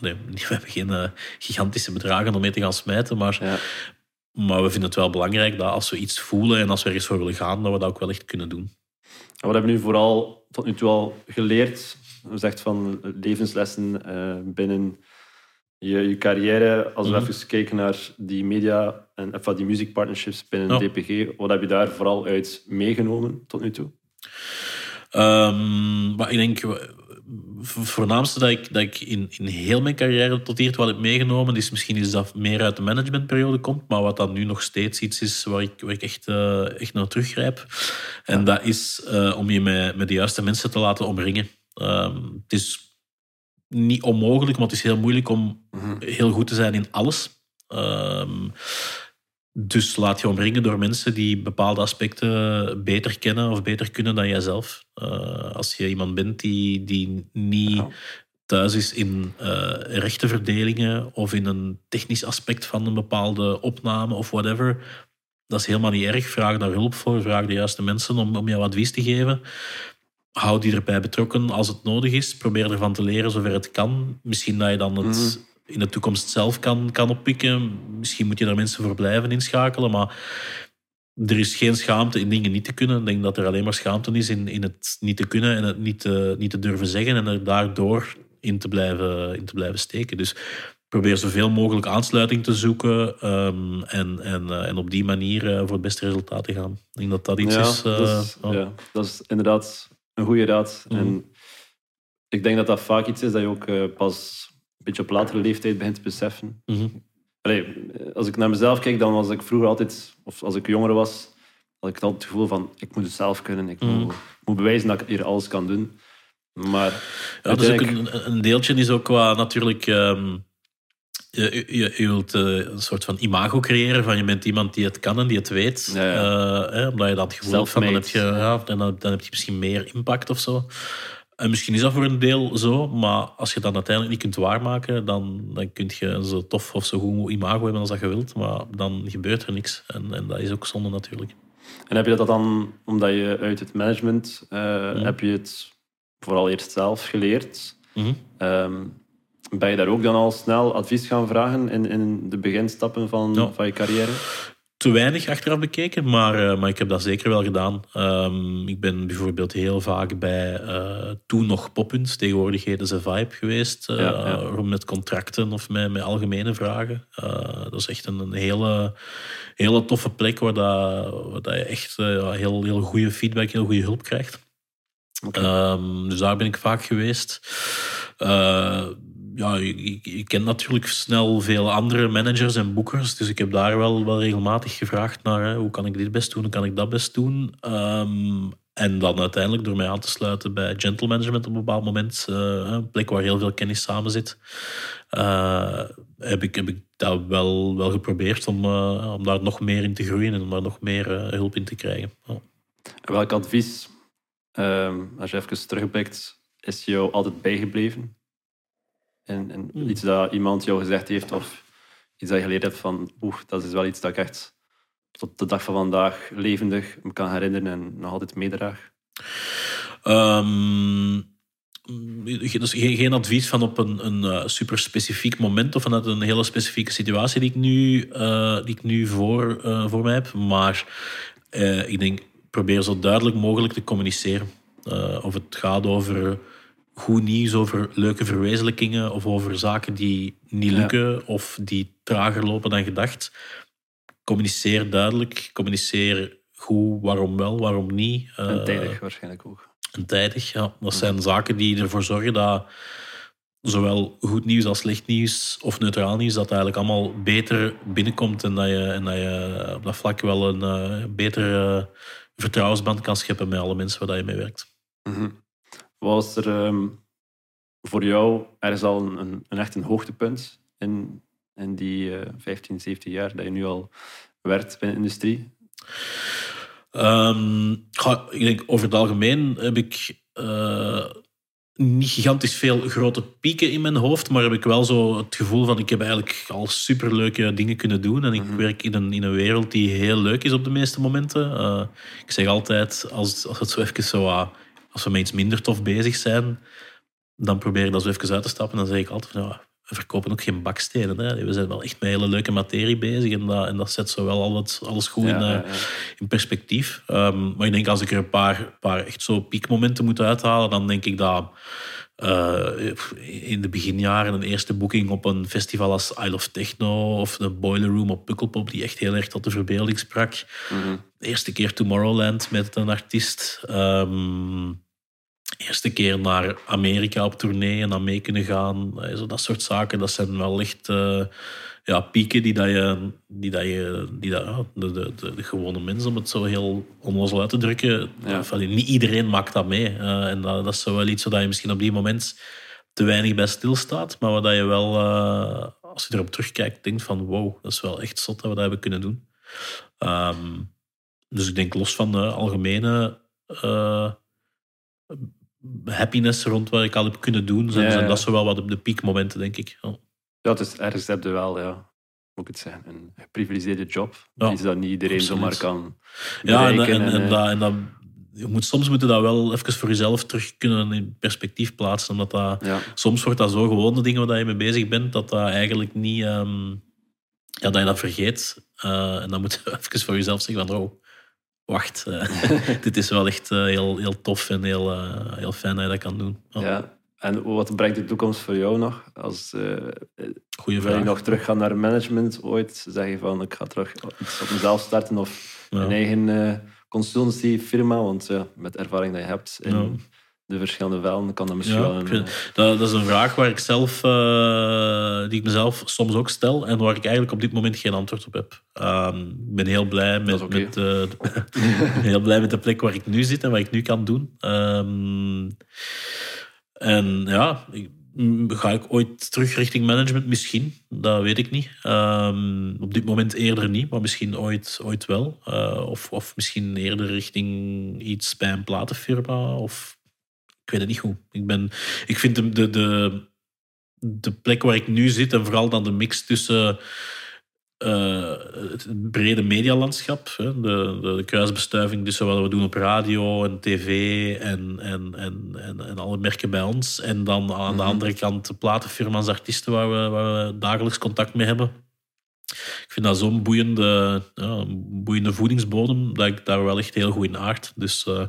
nee, [laughs] we hebben geen eh, gigantische bedragen om mee te gaan smijten, maar Ja. Maar we vinden het wel belangrijk dat als we iets voelen en als we ergens voor willen gaan, dat we dat ook wel echt kunnen doen. En wat hebben we nu vooral tot nu toe al geleerd? Je zegt van levenslessen eh, binnen je, je carrière. Als we Mhm. even kijken naar die media en enfin, die music partnerships binnen. DPG, wat heb je daar vooral uit meegenomen tot nu toe? Ehm, maar ik denk, voornaamste dat ik, dat ik in, in heel mijn carrière tot hier toe heb meegenomen, is misschien iets dat meer uit de managementperiode komt, maar wat dan nu nog steeds iets is waar ik, waar ik echt, eh, echt naar teruggrijp. En dat is eh, om je met, met de juiste mensen te laten omringen. Ehm, het is niet onmogelijk, maar het is heel moeilijk om heel goed te zijn in alles. Ehm, dus laat je omringen door mensen die bepaalde aspecten beter kennen of beter kunnen dan jijzelf. Eh, als je iemand bent die, die niet thuis is in eh rechtenverdelingen of in een technisch aspect van een bepaalde opname of whatever, dat is helemaal niet erg. Vraag daar hulp voor, vraag de juiste mensen om, om jou advies te geven. Hou die erbij betrokken als het nodig is. Probeer ervan te leren zover het kan. Misschien dat je dan het in de toekomst zelf kan, kan oppikken. Misschien moet je daar mensen voor blijven inschakelen. Maar er is geen schaamte in dingen niet te kunnen. Ik denk dat er alleen maar schaamte is in, in het niet te kunnen en het niet te, niet te durven zeggen. En er daardoor in te blijven, in te blijven steken. Dus probeer zoveel mogelijk aansluiting te zoeken ehm, en, en, eh, en op die manier eh, voor het beste resultaat te gaan. Ik denk dat dat iets ja, is. eh, dat is, ja. ja, dat is inderdaad een goede raad. Mhm. En ik denk dat dat vaak iets is dat je ook eh, pas een beetje op latere leeftijd begint te beseffen. Mhm. Allee, als ik naar mezelf kijk, dan was ik vroeger altijd, of als ik jonger was, had ik altijd het gevoel van ik moet het zelf kunnen. Ik Mhm. moet, ik moet bewijzen dat ik hier alles kan doen. Maar Ja, dus ook een, een deeltje is ook qua natuurlijk. ehm, je, je, je wilt eh, een soort van imago creëren van je bent iemand die het kan en die het weet. Ja, ja. Eh, hè, omdat je dat gevoel hebt van dan heb, je, ja, dan, dan heb je misschien meer impact of zo. En misschien is dat voor een deel zo, maar als je dat uiteindelijk niet kunt waarmaken, dan, dan kun je zo tof of zo goed imago hebben als dat je wilt, maar dan gebeurt er niks. En, en dat is ook zonde natuurlijk. En heb je dat dan, omdat je uit het management, eh, heb je het vooral eerst zelf geleerd? Mhm. Ehm, ben je daar ook dan al snel advies gaan vragen in, in de beginstappen van, Ja. van je carrière? Te weinig achteraf bekeken, maar, eh, maar ik heb dat zeker wel gedaan. Ehm, ik ben bijvoorbeeld heel vaak bij eh, toen nog Poppunt, tegenwoordig heten ze Vibe geweest, Ja, ja. rond met contracten of met, met algemene vragen. Dat is echt een, een hele, hele toffe plek waar, dat, waar dat je echt heel, heel goede feedback, heel goede hulp krijgt. Ehm, dus daar ben ik vaak geweest. Ja, ik, ken natuurlijk snel veel andere managers en boekers. Dus ik heb daar wel, wel regelmatig gevraagd naar hoe kan ik dit best doen, hoe kan ik dat best doen. Ehm, en dan uiteindelijk door mij aan te sluiten bij Gentle Management op een bepaald moment, eh, een plek waar heel veel kennis samen zit, eh, heb, ik, heb ik dat wel, wel geprobeerd om, eh, om daar nog meer in te groeien en om daar nog meer hulp in te krijgen. Welk advies, ehm, als je even terugblikt, is jou altijd bijgebleven? En, en Hmm. iets dat iemand jou gezegd heeft of iets dat je geleerd hebt van oeh, dat is wel iets dat ik echt tot de dag van vandaag levendig me kan herinneren en nog altijd meedraag? Ehm, dus geen, geen advies van op een, een eh, super specifiek moment of vanuit een hele specifieke situatie die ik nu, eh, die ik nu voor, eh, voor mij heb. Maar ik denk, probeer zo duidelijk mogelijk te communiceren. Of het gaat over goed nieuws, over leuke verwezenlijkingen of over zaken die niet Ja. lukken of die trager lopen dan gedacht. Communiceer duidelijk, communiceer goed waarom wel, waarom niet. En Eh, tijdig waarschijnlijk ook. en tijdig, ja. Dat zijn zaken die ervoor zorgen dat zowel goed nieuws als slecht nieuws of neutraal nieuws, dat eigenlijk allemaal beter binnenkomt en dat je, en dat je op dat vlak wel een eh, betere vertrouwensband kan scheppen met alle mensen waar dat je mee werkt. Mhm. Was er ehm, voor jou ergens al een, een, een echt een hoogtepunt in, in die eh 15, 17 jaar dat je nu al werkt bij de industrie? Ehm, ik denk over het algemeen heb ik eh, niet gigantisch veel grote pieken in mijn hoofd, maar heb ik wel zo het gevoel van ik heb eigenlijk al superleuke dingen kunnen doen en ik Mhm. werk in een, in een wereld die heel leuk is op de meeste momenten. Eh, ik zeg altijd, als, als het zo even zo, ah, als we met iets minder tof bezig zijn, dan probeer ik dat zo even uit te stappen. Dan zeg ik altijd van, ja, we verkopen ook geen bakstenen. Hè. We zijn wel echt met hele leuke materie bezig en dat, en dat zet zo wel alles, alles goed in, Ja, eh, ja, ja. in perspectief. Ehm, maar ik denk als ik er een paar, paar echt zo piekmomenten moet uithalen, dan denk ik dat eh, in de beginjaren een eerste boeking op een festival als Isle of Techno of de Boiler Room op Pukkelpop, die echt heel erg tot de verbeelding sprak. Mhm. Eerste keer Tomorrowland met een artiest. Ehm, eerste keer naar Amerika op tournee en dan mee kunnen gaan. Eh, Zo dat soort zaken, dat zijn wel echt eh, ja, pieken die, dat je, die, dat je die dat, ja, de, de, de, de gewone mens, om het zo heel onnozel uit te drukken, Ja. allee, niet iedereen maakt dat mee. Eh, en dat, dat is zo wel iets waar je misschien op die moment te weinig bij stilstaat, maar waar dat je wel, eh, als je erop terugkijkt, denkt van wow, dat is wel echt zot dat we dat hebben kunnen doen. Ehm, dus ik denk los van de algemene eh, happiness rond wat ik al heb kunnen doen, zijn, Ja, zijn dat zo wel wat op de piekmomenten, denk ik. Ja, het is ergens heb je wel, ja, moet ik het zeggen, een geprivilegeerde job. Ja, Iets dat niet iedereen absoluut. zomaar kan Ja, en, en, en, eh, dat, en dat, je moet, soms moet je dat wel even voor jezelf terug kunnen in perspectief plaatsen. Omdat dat, ja. soms wordt dat zo gewoon de dingen waar je mee bezig bent, dat dat eigenlijk niet... ehm, ja, dat je dat vergeet. Eh, en dan moet je [laughs] even voor jezelf zeggen van, oh, wacht. eh, [laughs] [laughs] dit is wel echt heel, heel tof en heel, heel fijn dat je dat kan doen. Ja. En wat brengt de toekomst voor jou nog? Als, eh, Goeie wil je nog terug gaan naar management ooit? Zeg je van, ik ga terug iets op mezelf starten of Ja. een eigen eh consultancy-firma? Want ja, met ervaring die je hebt in Ja. de verschillende velden, kan dat misschien wel een... vind- dat, dat is een vraag waar ik zelf, eh, die ik mezelf soms ook stel en waar ik eigenlijk op dit moment geen antwoord op heb. Ehm, ik ben heel blij met, met, eh, de- [laughs] heel blij met de plek waar ik nu zit en wat ik nu kan doen. Ehm, en ja, ik- m, ga ik ooit terug richting management? Misschien, dat weet ik niet. Ehm, op dit moment eerder niet, maar misschien ooit, ooit wel. Eh, of, of misschien eerder richting iets bij een platenfirma of ik weet het niet goed. Ik, ben, ik vind de, de, de, de plek waar ik nu zit en vooral dan de mix tussen eh, het brede medialandschap, hè, de, de, kruisbestuiving tussen wat we doen op radio en tv en, en, en, en, en alle merken bij ons. En dan aan de andere kant de platenfirma's, artiesten waar we, waar we dagelijks contact mee hebben. Ik vind dat zo'n boeiende, ja, boeiende voedingsbodem dat ik daar wel echt heel goed in aard. Dus, eh,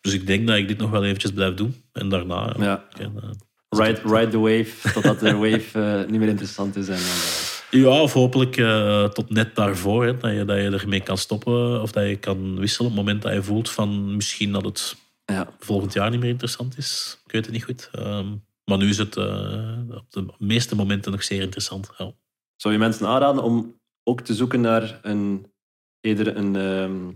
dus ik denk dat ik dit nog wel eventjes blijf doen. En daarna... Ja. eh, Ride, ride the wave, totdat de [laughs] wave niet meer interessant is. En Ja, of hopelijk eh, tot net daarvoor. Hè, dat, je, dat je ermee kan stoppen of dat je kan wisselen op het moment dat je voelt van misschien dat het ja. volgend jaar niet meer interessant is. Ik weet het niet goed. Ehm, maar nu is het eh, op de meeste momenten nog zeer interessant. Ja. Zou je mensen aanraden om ook te zoeken naar een, eerder een, ehm,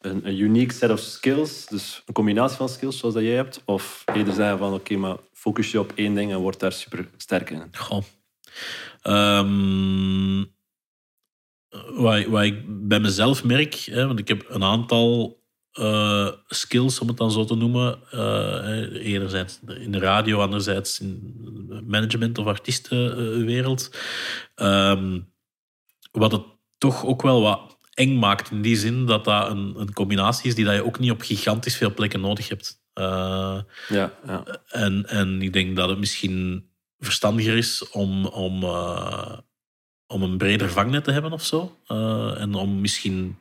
een, een unique set of skills, dus een combinatie van skills zoals dat jij hebt, of eerder zeggen van oké, maar focus je op één ding en word daar super sterk in. Goh. Ehm, wat, ik- wat ik bij mezelf merk, hè, want ik heb een aantal eh, skills, om het dan zo te noemen. eh, enerzijds in de radio, anderzijds in de management- of artiestenwereld. Ehm, wat het toch ook wel wat eng maakt in die zin dat dat een, een combinatie is die dat je ook niet op gigantisch veel plekken nodig hebt. Eh, Ja, ja. en, en ik denk dat het misschien verstandiger is om, om, eh, om een breder vangnet te hebben of zo. Eh, en om misschien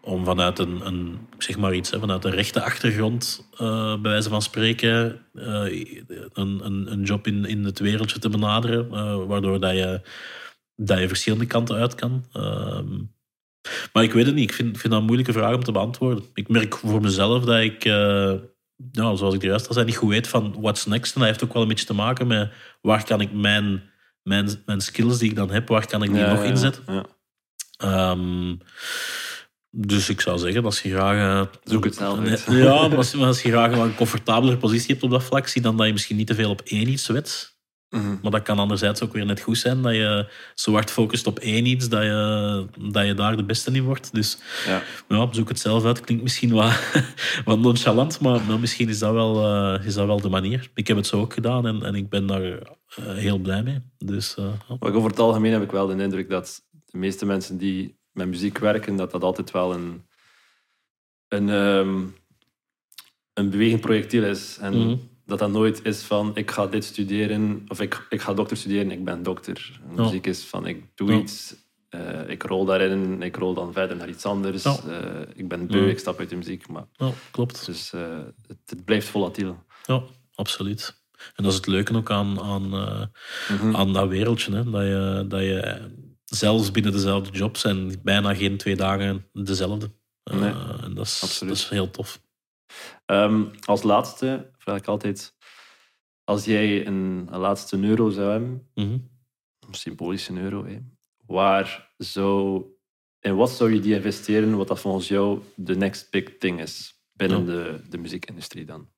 om vanuit een, een zeg maar iets, hè, vanuit een rechte achtergrond, eh, bij wijze van spreken, een, een, een job in, in het wereldje te benaderen, waardoor dat je, dat je verschillende kanten uit kan. Ehm, maar ik weet het niet. Ik vind, vind dat een moeilijke vraag om te beantwoorden. Ik merk voor mezelf dat ik, ja, zoals ik juist al zei, niet goed weet van what's next. En dat heeft ook wel een beetje te maken met waar kan ik mijn, mijn, mijn skills die ik dan heb, waar kan ik die Ja, nog ja, inzetten. ja. Ehm, dus ik zou zeggen, als je graag... eh, Zoek het uit. Ja, [laughs] maar als, maar als je graag een comfortabelere positie hebt op dat vlak, zie dan dat je misschien niet te veel op één iets wet. Mhm. Maar dat kan anderzijds ook weer net goed zijn, dat je zo hard focust op één iets, dat je, dat je daar de beste in wordt. Dus Ja. ja, zoek het zelf uit. Klinkt misschien wat, [laughs] wat nonchalant, maar, maar misschien is dat, wel, eh, is dat wel de manier. Ik heb het zo ook gedaan en, en ik ben daar eh, heel blij mee. Dus ja. Maar over het algemeen heb ik wel de indruk dat de meeste mensen die met muziek werken, dat dat altijd wel een, een, ehm, een bewegend projectiel is. En Mhm. Dat dat nooit is van ik ga dit studeren, of ik, ik ga dokter studeren, ik ben dokter. Ja. Muziek is van ik doe Ja. iets, eh, ik rol daarin, ik rol dan verder naar iets anders. Ja. Eh, ik ben beu, ik stap uit de muziek. Maar, Ja, klopt. dus eh, het, het blijft volatiel. Ja, absoluut. En dat is het leuke ook aan, aan, Mhm. aan dat wereldje. Hè? Dat, je, dat je zelfs binnen dezelfde job zijn bijna geen twee dagen dezelfde. Nee, en dat is, absoluut. dat is heel tof. Ehm, als laatste vraag ik altijd, als jij een, een laatste euro zou hebben, Mhm. een symbolische euro, hè, waar zou, in wat zou je die investeren, wat dat volgens jou de next big thing is binnen de, de muziekindustrie dan?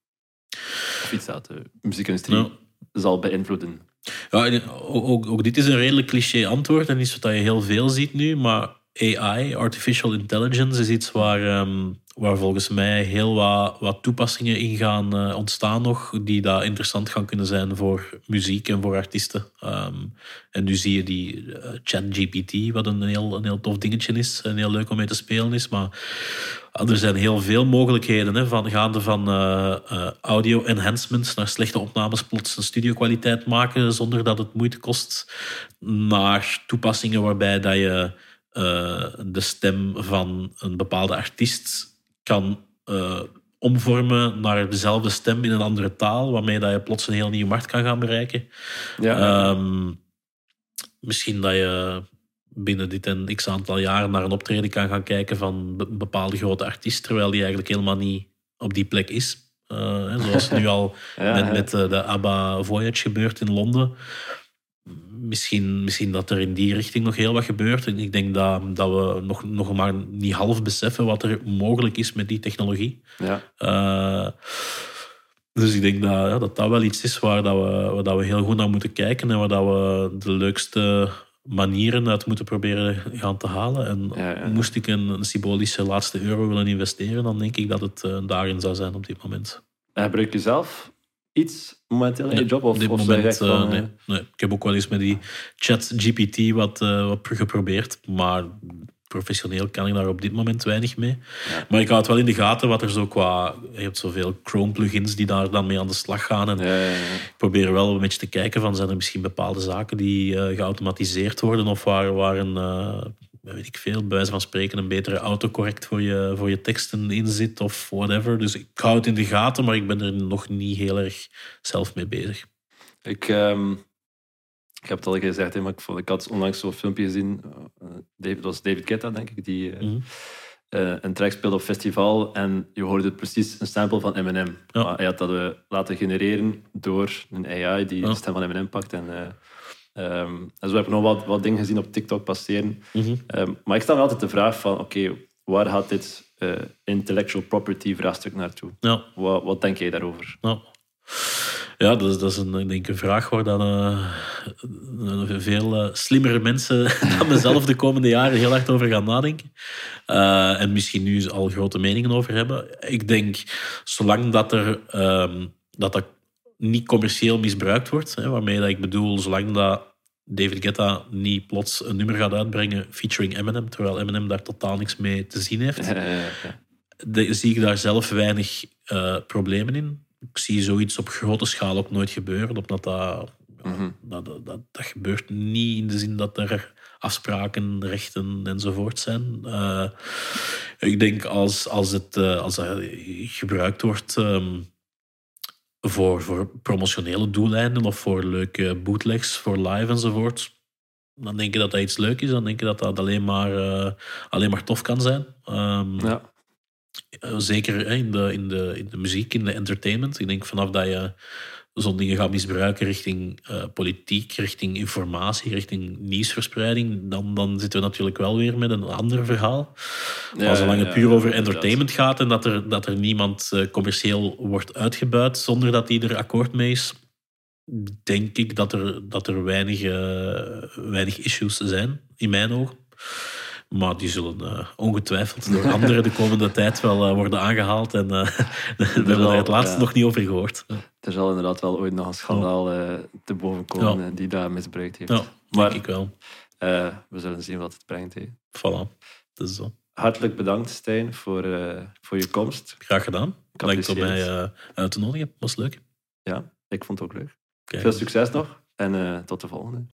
Of iets dat de muziekindustrie zal beïnvloeden. Ja, en ook, ook, ook dit is een redelijk cliché antwoord en iets wat je heel veel ziet nu, maar AI, artificial intelligence, is iets waar, ehm, waar volgens mij heel wat, wat toepassingen in gaan eh, ontstaan nog, die daar interessant gaan kunnen zijn voor muziek en voor artiesten. Ehm, en nu zie je die eh, ChatGPT, wat een heel, een heel tof dingetje is, en heel leuk om mee te spelen is, maar er zijn heel veel mogelijkheden, hè, van, gaande van eh, audio enhancements naar slechte opnames plots een studiokwaliteit maken zonder dat het moeite kost, naar toepassingen waarbij dat je de stem van een bepaalde artiest kan eh, omvormen naar dezelfde stem in een andere taal, waarmee dat je plots een heel nieuwe markt kan gaan bereiken. Ja, Ehm, misschien dat je binnen dit en x aantal jaren naar een optreden kan gaan kijken van een bepaalde grote artiest, terwijl die eigenlijk helemaal niet op die plek is. Eh, zoals [laughs] nu al Ja, met, met eh, de ABBA Voyage gebeurt in Londen. Misschien, misschien dat er in die richting nog heel wat gebeurt. En ik denk dat, dat we nog, nog maar niet half beseffen wat er mogelijk is met die technologie. ja. Eh, dus ik denk dat, ja, dat dat wel iets is waar, dat we, waar dat we heel goed naar moeten kijken en waar dat we de leukste manieren uit moeten proberen gaan te halen. En Ja, ja. moest ik een, een symbolische laatste euro willen investeren, dan denk ik dat het eh, daarin zou zijn op dit moment. En gebruik je zelf iets momenteel in je job? op Of, dit of zeg moment, eh, van, nee, eh, nee. Ik heb ook wel eens met die chat GPT wat, eh, wat geprobeerd, maar professioneel kan ik daar op dit moment weinig mee. Ja. Maar ik hou het wel in de gaten wat er zo qua... Je hebt zoveel Chrome-plugins die daar dan mee aan de slag gaan. En ja, ja, ja. ik probeer wel een beetje te kijken van zijn er misschien bepaalde zaken die geautomatiseerd worden of waar, waar een, weet ik veel, bij wijze van spreken een betere autocorrect voor je, voor je teksten in zit of whatever. Dus ik hou het in de gaten, maar ik ben er nog niet heel erg zelf mee bezig. Ik, ehm, ik heb het al gezegd, hè, maar ik, vond, ik had onlangs zo'n filmpje gezien. eh, David, dat was David Guetta, denk ik, die eh, Mhm. eh, een track speelde op festival. En je hoorde precies een sample van Eminem. Ja. Maar hij had dat laten genereren door een AI die Ja. de stem van Eminem pakt. En, eh, ehm, en zo heb ik nog wat, wat dingen gezien op TikTok passeren. Mhm. Ehm, maar ik stel me altijd de vraag van, oké, waar gaat dit eh, intellectual property vraagstuk naartoe? Ja, Wat, wat denk jij daarover? ja. Ja, dat is, dat is een, denk een vraag waar dan, eh, veel eh, slimmere mensen [laughs] dan mezelf de komende jaren heel hard over gaan nadenken. En misschien nu al grote meningen over hebben. Ik denk, zolang dat er, ehm, dat, dat niet commercieel misbruikt wordt, hè, waarmee dat ik bedoel, zolang dat David Guetta niet plots een nummer gaat uitbrengen featuring Eminem, terwijl Eminem daar totaal niks mee te zien heeft, [laughs] ja. de- zie ik daar zelf weinig eh, problemen in. Ik zie zoiets op grote schaal ook nooit gebeuren, omdat dat, Mhm. dat, dat, dat, dat gebeurt niet in de zin dat er afspraken, rechten enzovoort zijn. Eh, ik denk als, als het eh, als dat gebruikt wordt ehm, voor, voor promotionele doeleinden of voor leuke bootlegs voor live enzovoort, dan denk ik dat dat iets leuk is. Dan denk ik dat dat alleen maar, eh, alleen maar tof kan zijn. Ehm, Ja. eh, Zeker in, de, in, de, in de muziek, in de entertainment. Ik denk vanaf dat je zo'n dingen gaat misbruiken richting eh, politiek, richting informatie, richting nieuwsverspreiding, dan, dan zitten we natuurlijk wel weer met een ander verhaal. Ja, maar zolang ja, het puur ja, over entertainment gaat en dat er, dat er niemand eh, commercieel wordt uitgebuit zonder dat die er akkoord mee is, denk ik dat er, dat er weinig, eh, weinig issues zijn, in mijn ogen. Maar die zullen eh, ongetwijfeld door anderen de komende [laughs] tijd wel eh, worden aangehaald. En eh, [laughs] we hebben er het laatste ja. nog niet over gehoord. Er zal inderdaad wel ooit nog een schandaal eh, te boven komen Ja. die daar misbruikt heeft. Ja, maar denk ik wel. eh, we zullen zien wat het brengt. hè. Voilà. Dat is zo. Hartelijk bedankt, Stijn, voor, eh, voor je komst. Graag gedaan. Bedankt om mij het. eh, uit te nodigen. Was leuk. Ja, ik vond het ook leuk. Veel succes nog en eh, tot de volgende.